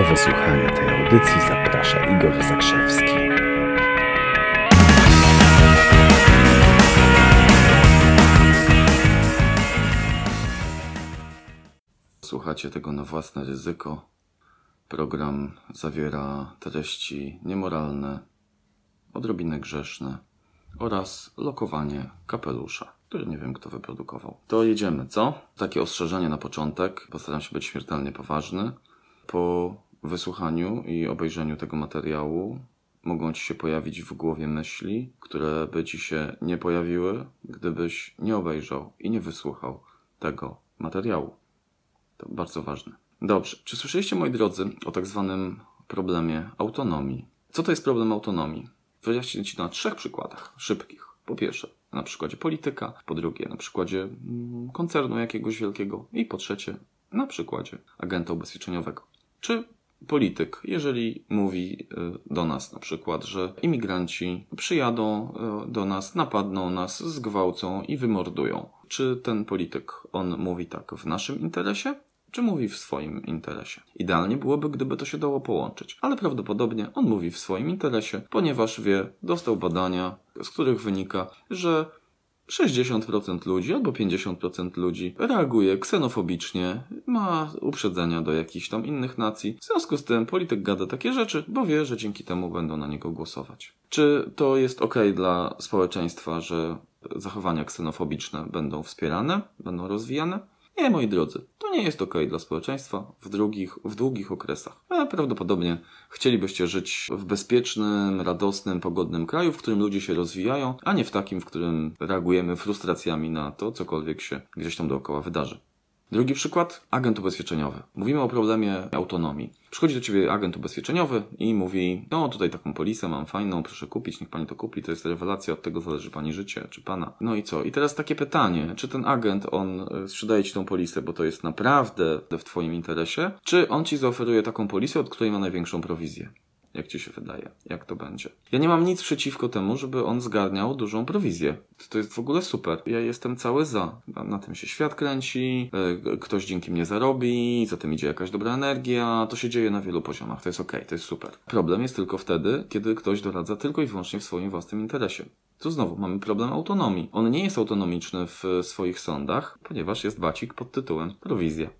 Do wysłuchania tej audycji zaprasza Igor Zakrzewski. Słuchacie tego na własne ryzyko. Program zawiera treści niemoralne, odrobinę grzeszne oraz lokowanie kapelusza, który nie wiem kto wyprodukował. To jedziemy, co? Takie ostrzeżenie na początek. Postaram się być śmiertelnie poważny. Po wysłuchaniu i obejrzeniu tego materiału mogą ci się pojawić w głowie myśli, które by ci się nie pojawiły, gdybyś nie obejrzał i nie wysłuchał tego materiału. To bardzo ważne. Dobrze. Czy słyszeliście, moi drodzy, o tak zwanym problemie autonomii? Co to jest problem autonomii? Wyjaśnię Ci na trzech przykładach szybkich. Po pierwsze, na przykładzie polityka, po drugie, na przykładzie mm, koncernu jakiegoś wielkiego i po trzecie, na przykładzie agenta ubezpieczeniowego. Czy polityk, jeżeli mówi y, do nas na przykład, że imigranci przyjadą y, do nas, napadną nas, zgwałcą i wymordują. Czy ten polityk, on mówi tak w naszym interesie, czy mówi w swoim interesie. Idealnie byłoby, gdyby to się dało połączyć, ale prawdopodobnie on mówi w swoim interesie, ponieważ wie, dostał badania, z których wynika, że 60% ludzi albo 50% ludzi reaguje ksenofobicznie, ma uprzedzenia do jakichś tam innych nacji. W związku z tym polityk gada takie rzeczy, bo wie, że dzięki temu będą na niego głosować. Czy to jest ok dla społeczeństwa, że zachowania ksenofobiczne będą wspierane, będą rozwijane? Nie, moi drodzy, to nie jest ok dla społeczeństwa w, drugich, w długich okresach. Ale prawdopodobnie chcielibyście żyć w bezpiecznym, radosnym, pogodnym kraju, w którym ludzie się rozwijają, a nie w takim, w którym reagujemy frustracjami na to, cokolwiek się gdzieś tam dookoła wydarzy. Drugi przykład, agent ubezpieczeniowy. Mówimy o problemie autonomii. Przychodzi do ciebie agent ubezpieczeniowy i mówi: No, tutaj taką polisę mam fajną, proszę kupić, niech pani to kupi, to jest rewelacja, od tego zależy pani życie, czy pana. No i co? I teraz takie pytanie: czy ten agent, on e, sprzedaje ci tą polisę, bo to jest naprawdę w twoim interesie, czy on ci zaoferuje taką polisę, od której ma największą prowizję? Jak ci się wydaje? Jak to będzie? Ja nie mam nic przeciwko temu, żeby on zgarniał dużą prowizję. To jest w ogóle super. Ja jestem cały za. Na tym się świat kręci, e, ktoś dzięki mnie zarobi, za tym idzie jakaś dobra energia. To się dzieje na wielu poziomach. To jest ok, to jest super. Problem jest tylko wtedy, kiedy ktoś doradza tylko i wyłącznie w swoim własnym interesie. Tu znowu mamy problem autonomii. On nie jest autonomiczny w swoich sądach, ponieważ jest bacik pod tytułem prowizja.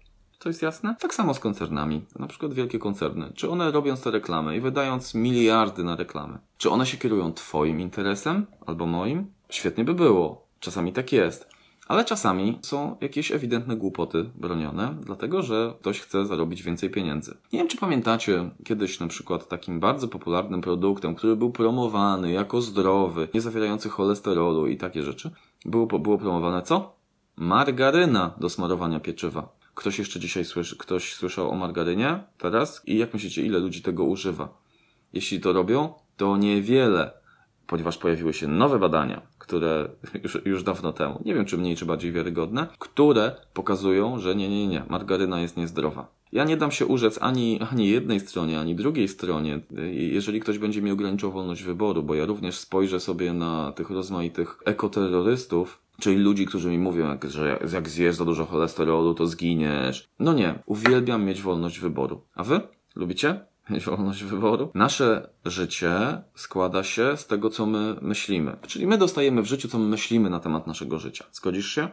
To jest jasne? Tak samo z koncernami. Na przykład wielkie koncerny. Czy one robiąc te reklamy i wydając miliardy na reklamy, czy one się kierują Twoim interesem albo moim? Świetnie by było. Czasami tak jest. Ale czasami są jakieś ewidentne głupoty bronione, dlatego że ktoś chce zarobić więcej pieniędzy. Nie wiem, czy pamiętacie kiedyś na przykład takim bardzo popularnym produktem, który był promowany jako zdrowy, nie zawierający cholesterolu i takie rzeczy. Było, było promowane co? Margaryna do smarowania pieczywa. Ktoś jeszcze dzisiaj słyszy, ktoś słyszał o margarynie teraz? I jak myślicie, ile ludzi tego używa? Jeśli to robią, to niewiele, ponieważ pojawiły się nowe badania, które już, już dawno temu, nie wiem czy mniej czy bardziej wiarygodne, które pokazują, że nie, nie, nie, margaryna jest niezdrowa. Ja nie dam się urzec ani, ani jednej stronie, ani drugiej stronie, jeżeli ktoś będzie mi ograniczał wolność wyboru, bo ja również spojrzę sobie na tych rozmaitych ekoterrorystów, Czyli ludzi, którzy mi mówią, że jak zjesz za dużo cholesterolu, to zginiesz. No nie, uwielbiam mieć wolność wyboru. A wy? Lubicie? Mieć wolność wyboru? Nasze życie składa się z tego, co my myślimy. Czyli my dostajemy w życiu, co my myślimy na temat naszego życia. Zgodzisz się?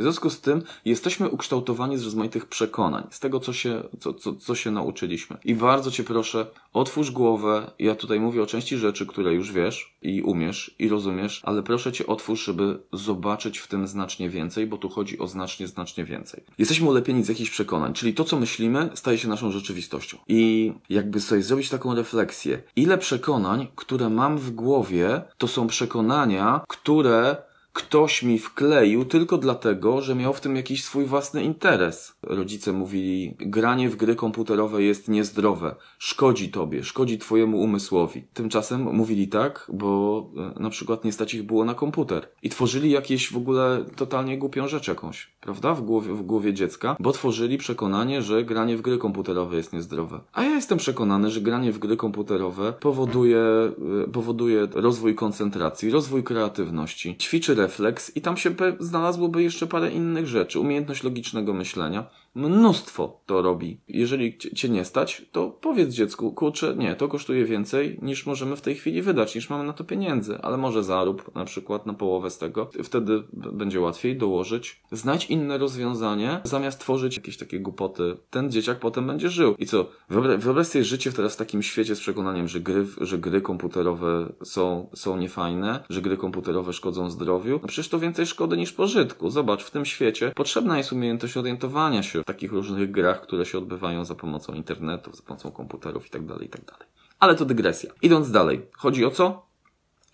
W związku z tym jesteśmy ukształtowani z rozmaitych przekonań, z tego, co się, co, co, co się nauczyliśmy. I bardzo Cię proszę, otwórz głowę. Ja tutaj mówię o części rzeczy, które już wiesz i umiesz i rozumiesz, ale proszę Cię otwórz, żeby zobaczyć w tym znacznie więcej, bo tu chodzi o znacznie, znacznie więcej. Jesteśmy ulepieni z jakichś przekonań, czyli to, co myślimy, staje się naszą rzeczywistością. I jakby sobie zrobić taką refleksję, ile przekonań, które mam w głowie, to są przekonania, które ktoś mi wkleił tylko dlatego, że miał w tym jakiś swój własny interes. Rodzice mówili, granie w gry komputerowe jest niezdrowe, szkodzi tobie, szkodzi twojemu umysłowi. Tymczasem mówili tak, bo e, na przykład nie stać ich było na komputer. I tworzyli jakieś w ogóle totalnie głupią rzecz jakąś, prawda? W głowie, w głowie dziecka, bo tworzyli przekonanie, że granie w gry komputerowe jest niezdrowe. A ja jestem przekonany, że granie w gry komputerowe powoduje, e, powoduje rozwój koncentracji, rozwój kreatywności, ćwiczy refleks i tam się znalazłoby jeszcze parę innych rzeczy. Umiejętność logicznego myślenia. Mnóstwo to robi. Jeżeli cię- nie stać, to powiedz dziecku, kurczę, nie, to kosztuje więcej niż możemy w tej chwili wydać, niż mamy na to pieniędzy, ale może zarób na przykład na połowę z tego. Wtedy będzie łatwiej dołożyć. Znajdź inne rozwiązanie, zamiast tworzyć jakieś takie głupoty. Ten dzieciak potem będzie żył. I co? Wyobraź, wyobraź sobie życie teraz w takim świecie z przekonaniem, że gry, że gry komputerowe są, są niefajne, że gry komputerowe szkodzą zdrowiu. No przecież to więcej szkody niż pożytku. Zobacz, w tym świecie potrzebna jest umiejętność orientowania się w takich różnych grach, które się odbywają za pomocą internetu, za pomocą komputerów itd., itd. Ale to dygresja. Idąc dalej. Chodzi o co?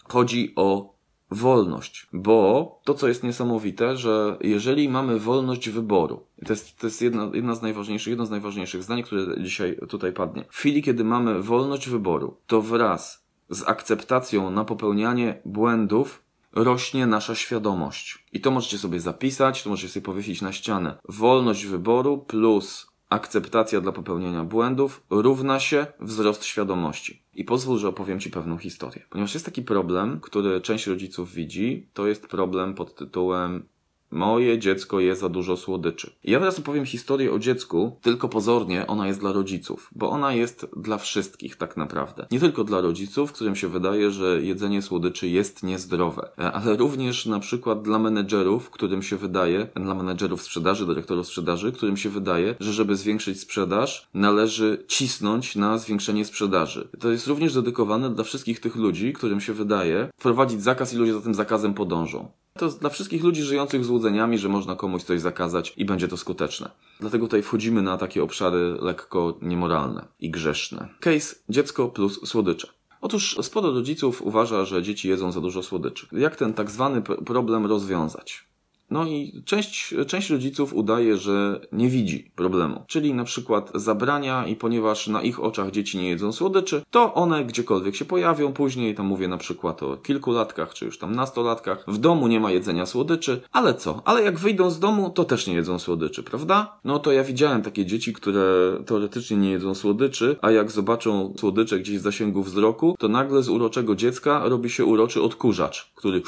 Chodzi o wolność, bo to, co jest niesamowite, że jeżeli mamy wolność wyboru, to jest, to jest jedna, jedna z najważniejszych, jedno z najważniejszych zdań, które dzisiaj tutaj padnie. W chwili, kiedy mamy wolność wyboru, to wraz z akceptacją na popełnianie błędów rośnie nasza świadomość. I to możecie sobie zapisać, to możecie sobie powiesić na ścianę. Wolność wyboru plus akceptacja dla popełniania błędów równa się wzrost świadomości. I pozwól, że opowiem Ci pewną historię. Ponieważ jest taki problem, który część rodziców widzi, to jest problem pod tytułem Moje dziecko je za dużo słodyczy. Ja teraz opowiem historię o dziecku, tylko pozornie ona jest dla rodziców, bo ona jest dla wszystkich tak naprawdę. Nie tylko dla rodziców, którym się wydaje, że jedzenie słodyczy jest niezdrowe, ale również na przykład dla menedżerów, którym się wydaje, dla menedżerów sprzedaży, dyrektorów sprzedaży, którym się wydaje, że żeby zwiększyć sprzedaż, należy cisnąć na zwiększenie sprzedaży. To jest również dedykowane dla wszystkich tych ludzi, którym się wydaje wprowadzić zakaz i ludzie za tym zakazem podążą. To dla wszystkich ludzi żyjących złudzeniami, że można komuś coś zakazać i będzie to skuteczne. Dlatego tutaj wchodzimy na takie obszary lekko niemoralne i grzeszne. Case dziecko plus słodycze. Otóż sporo rodziców uważa, że dzieci jedzą za dużo słodyczy. Jak ten tak zwany problem rozwiązać? No i część, część rodziców udaje, że nie widzi problemu. Czyli na przykład zabrania i ponieważ na ich oczach dzieci nie jedzą słodyczy, to one gdziekolwiek się pojawią później, tam mówię na przykład o kilkulatkach, czy już tam nastolatkach, w domu nie ma jedzenia słodyczy, ale co? Ale jak wyjdą z domu, to też nie jedzą słodyczy, prawda? No to ja widziałem takie dzieci, które teoretycznie nie jedzą słodyczy, a jak zobaczą słodycze gdzieś w zasięgu wzroku, to nagle z uroczego dziecka robi się uroczy odkurzacz, który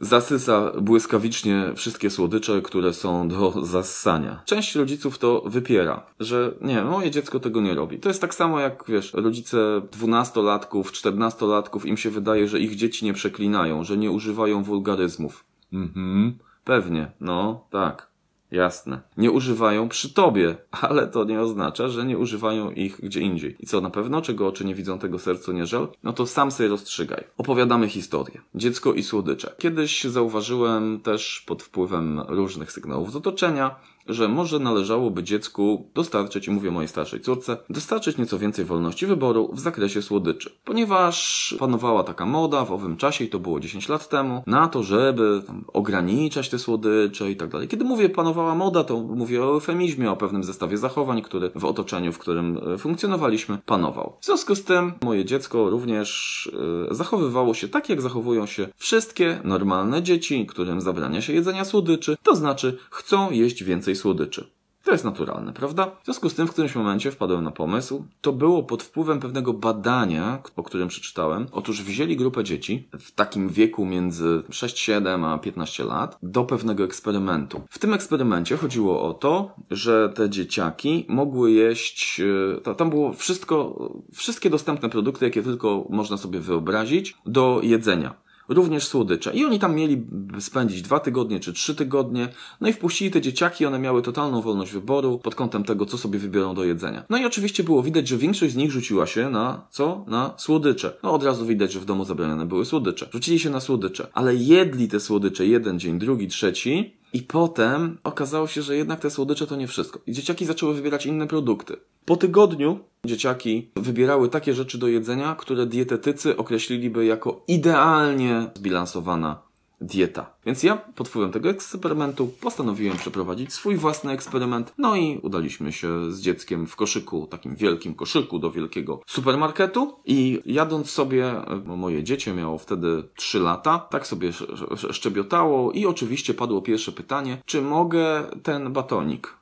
zasysa błyskawicznie wszystkie słodycze, które są do zassania. Część rodziców to wypiera, że nie, moje dziecko tego nie robi. To jest tak samo jak, wiesz, rodzice dwunastolatków, czternastolatków, im się wydaje, że ich dzieci nie przeklinają, że nie używają wulgaryzmów. Mhm, pewnie, no, tak. Jasne. Nie używają przy tobie, ale to nie oznacza, że nie używają ich gdzie indziej. I co na pewno, czego oczy nie widzą, tego sercu nie żal? No to sam sobie rozstrzygaj. Opowiadamy historię. Dziecko i słodycze. Kiedyś zauważyłem też pod wpływem różnych sygnałów z otoczenia, że może należałoby dziecku dostarczyć, mówię mojej starszej córce, dostarczyć nieco więcej wolności wyboru w zakresie słodyczy. Ponieważ panowała taka moda w owym czasie, i to było 10 lat temu, na to, żeby ograniczać te słodycze i tak dalej. Kiedy mówię panowała moda, to mówię o eufemizmie, o pewnym zestawie zachowań, który w otoczeniu, w którym e, funkcjonowaliśmy, panował. W związku z tym moje dziecko również e, zachowywało się tak, jak zachowują się wszystkie normalne dzieci, którym zabrania się jedzenia słodyczy, to znaczy chcą jeść więcej słodyczy. To jest naturalne, prawda? W związku z tym w którymś momencie wpadłem na pomysł. To było pod wpływem pewnego badania, o którym przeczytałem. Otóż wzięli grupę dzieci w takim wieku między 6, 7 a 15 lat do pewnego eksperymentu. W tym eksperymencie chodziło o to, że te dzieciaki mogły jeść, e, ta- tam było wszystko, wszystkie dostępne produkty, jakie tylko można sobie wyobrazić, do jedzenia również słodycze. I oni tam mieli spędzić dwa tygodnie czy trzy tygodnie. No i wpuścili te dzieciaki, one miały totalną wolność wyboru pod kątem tego, co sobie wybiorą do jedzenia. No i oczywiście było widać, że większość z nich rzuciła się na co? Na słodycze. No od razu widać, że w domu zabraniane były słodycze. Rzucili się na słodycze, ale jedli te słodycze jeden dzień, drugi, trzeci. I potem okazało się, że jednak te słodycze to nie wszystko. I dzieciaki zaczęły wybierać inne produkty. Po tygodniu dzieciaki wybierały takie rzeczy do jedzenia, które dietetycy określiliby jako idealnie zbilansowana dieta. Więc ja pod wpływem tego eksperymentu postanowiłem przeprowadzić swój własny eksperyment. No i udaliśmy się z dzieckiem w koszyku, takim wielkim koszyku do wielkiego supermarketu i jadąc sobie, moje dziecię miało wtedy 3 lata, tak sobie sz- sz- szczebiotało i oczywiście padło pierwsze pytanie, czy mogę ten batonik?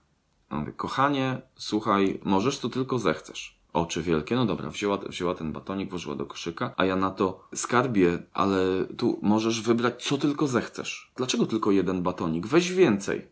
Mówię, kochanie, słuchaj, możesz to tylko zechcesz. Oczy wielkie, no dobra, wzięła, wzięła ten batonik, włożyła do koszyka, a ja na to skarbie, ale tu możesz wybrać co tylko zechcesz. Dlaczego tylko jeden batonik? Weź więcej.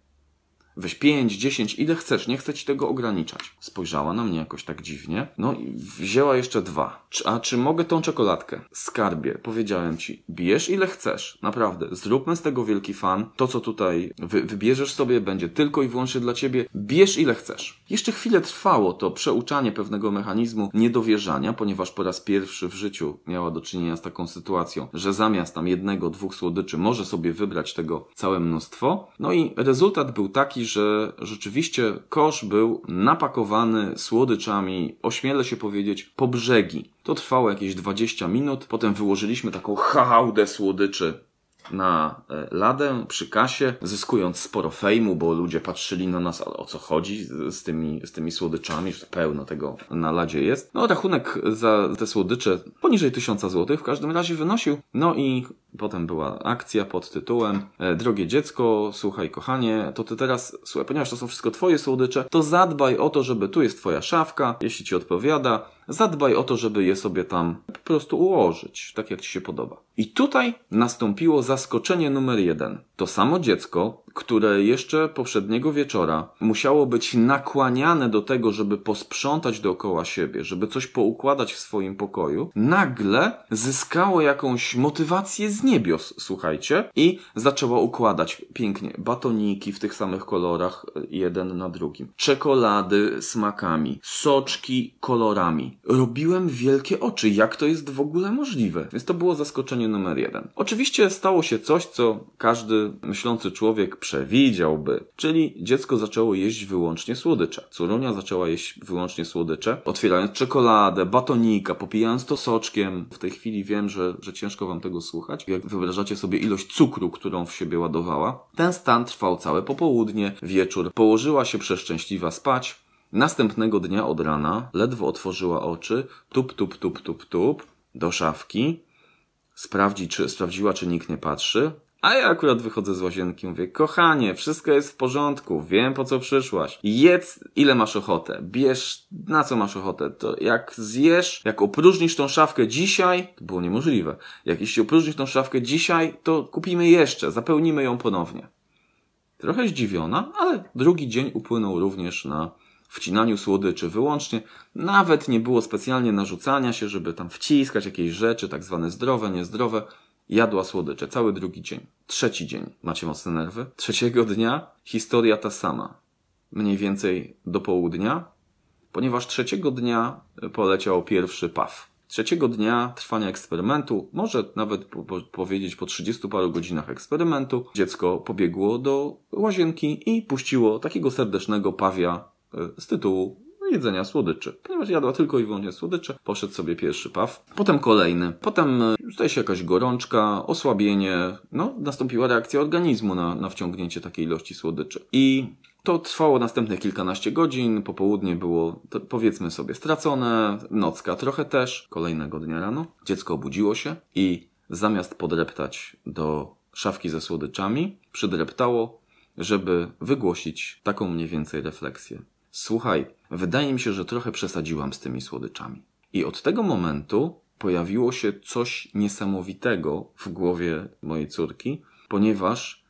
Weź 5, 10, ile chcesz, nie chcę ci tego ograniczać. Spojrzała na mnie jakoś tak dziwnie. No i wzięła jeszcze dwa. A czy mogę tą czekoladkę? Skarbie, powiedziałem ci, bierz ile chcesz. Naprawdę, zróbmy z tego wielki fan. To, co tutaj wy, wybierzesz sobie, będzie tylko i wyłącznie dla ciebie. Bierz ile chcesz. Jeszcze chwilę trwało to przeuczanie pewnego mechanizmu niedowierzania, ponieważ po raz pierwszy w życiu miała do czynienia z taką sytuacją, że zamiast tam jednego, dwóch słodyczy może sobie wybrać tego całe mnóstwo. No i rezultat był taki, że rzeczywiście kosz był napakowany słodyczami, ośmielę się powiedzieć, po brzegi. To trwało jakieś 20 minut, potem wyłożyliśmy taką hałdę słodyczy na e, ladę przy kasie, zyskując sporo fejmu, bo ludzie patrzyli na nas, o co chodzi z tymi, z tymi słodyczami, że pełno tego na ladzie jest. No, rachunek za te słodycze poniżej 1000 zł w każdym razie wynosił. No i potem była akcja pod tytułem e, Drogie dziecko, słuchaj kochanie, to ty teraz, słuchaj, ponieważ to są wszystko twoje słodycze, to zadbaj o to, żeby tu jest twoja szafka, jeśli ci odpowiada, zadbaj o to, żeby je sobie tam po prostu ułożyć, tak jak ci się podoba. I tutaj nastąpiło zaskoczenie numer jeden. To samo dziecko, które jeszcze poprzedniego wieczora musiało być nakłaniane do tego, żeby posprzątać dookoła siebie, żeby coś poukładać w swoim pokoju, nagle zyskało jakąś motywację z niebios, słuchajcie, i zaczęło układać pięknie batoniki w tych samych kolorach, jeden na drugim, czekolady smakami, soczki kolorami. Robiłem wielkie oczy, jak to jest w ogóle możliwe? Więc to było zaskoczenie numer jeden. Oczywiście stało się coś, co każdy myślący człowiek przewidziałby, czyli dziecko zaczęło jeść wyłącznie słodycze. Córunia zaczęła jeść wyłącznie słodycze, otwierając czekoladę, batonika, popijając to soczkiem. W tej chwili wiem, że, że ciężko wam tego słuchać. Jak wyobrażacie sobie ilość cukru, którą w siebie ładowała. Ten stan trwał całe popołudnie, wieczór. Położyła się przeszczęśliwa spać. Następnego dnia od rana ledwo otworzyła oczy, tup, tup, tup, tup, tup, do szafki, sprawdzi, czy, sprawdziła, czy nikt nie patrzy, a ja akurat wychodzę z łazienki, mówię, kochanie, wszystko jest w porządku, wiem po co przyszłaś. Jedz ile masz ochotę, bierz na co masz ochotę. To jak zjesz, jak opróżnisz tą szafkę dzisiaj, to było niemożliwe. Jak jeśli opróżnisz tą szafkę dzisiaj, to kupimy jeszcze, zapełnimy ją ponownie. Trochę zdziwiona, ale drugi dzień upłynął również na wcinaniu słodyczy wyłącznie. Nawet nie było specjalnie narzucania się, żeby tam wciskać jakieś rzeczy, tak zwane zdrowe, niezdrowe. Jadła słodycze cały drugi dzień. Trzeci dzień. Macie mocne nerwy? Trzeciego dnia historia ta sama. Mniej więcej do południa, ponieważ trzeciego dnia poleciał pierwszy paw. Trzeciego dnia trwania eksperymentu, może nawet po, po, powiedzieć po 30 paru godzinach eksperymentu, dziecko pobiegło do łazienki i puściło takiego serdecznego pawia e, z tytułu jedzenia słodyczy. Ponieważ jadła tylko i wyłącznie słodycze, poszedł sobie pierwszy paw, potem kolejny, potem e, zdaje się jakaś gorączka, osłabienie, no nastąpiła reakcja organizmu na, na wciągnięcie takiej ilości słodyczy. I to trwało następne kilkanaście godzin, popołudnie było powiedzmy sobie stracone, nocka trochę też, kolejnego dnia rano. Dziecko obudziło się i zamiast podreptać do szafki ze słodyczami, przydreptało, żeby wygłosić taką mniej więcej refleksję. Słuchaj, wydaje mi się, że trochę przesadziłam z tymi słodyczami. I od tego momentu pojawiło się coś niesamowitego w głowie mojej córki, ponieważ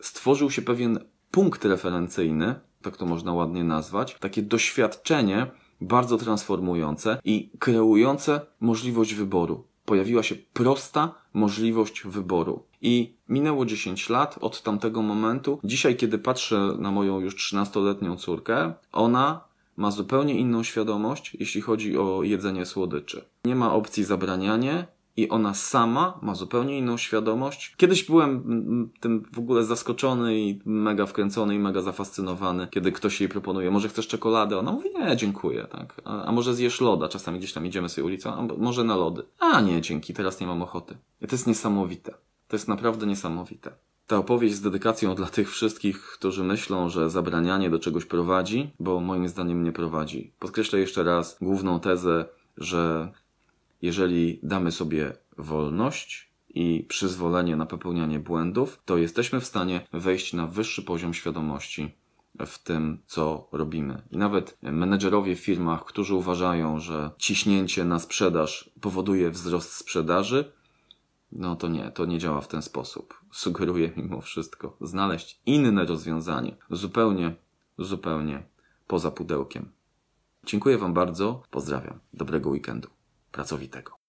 stworzył się pewien punkt referencyjny, tak to można ładnie nazwać, takie doświadczenie bardzo transformujące i kreujące możliwość wyboru. Pojawiła się prosta możliwość wyboru. I minęło 10 lat od tamtego momentu. Dzisiaj, kiedy patrzę na moją już 13-letnią córkę, ona ma zupełnie inną świadomość, jeśli chodzi o jedzenie słodyczy. Nie ma opcji zabranianie, i ona sama ma zupełnie inną świadomość. Kiedyś byłem mm, tym w ogóle zaskoczony i mega wkręcony i mega zafascynowany, kiedy ktoś jej proponuje, może chcesz czekoladę? Ona mówi, nie, dziękuję, tak. A, a może zjesz loda? Czasami gdzieś tam idziemy sobie ulicą, a może na lody? A nie, dzięki, teraz nie mam ochoty. I to jest niesamowite. To jest naprawdę niesamowite. Ta opowieść z dedykacją dla tych wszystkich, którzy myślą, że zabranianie do czegoś prowadzi, bo moim zdaniem nie prowadzi. Podkreślę jeszcze raz główną tezę, że jeżeli damy sobie wolność i przyzwolenie na popełnianie błędów, to jesteśmy w stanie wejść na wyższy poziom świadomości w tym, co robimy. I nawet menedżerowie w firmach, którzy uważają, że ciśnięcie na sprzedaż powoduje wzrost sprzedaży, No to nie, to nie działa w ten sposób. Sugeruję mimo wszystko znaleźć inne rozwiązanie, zupełnie, zupełnie poza pudełkiem. Dziękuję Wam bardzo, pozdrawiam, dobrego weekendu, pracowitego.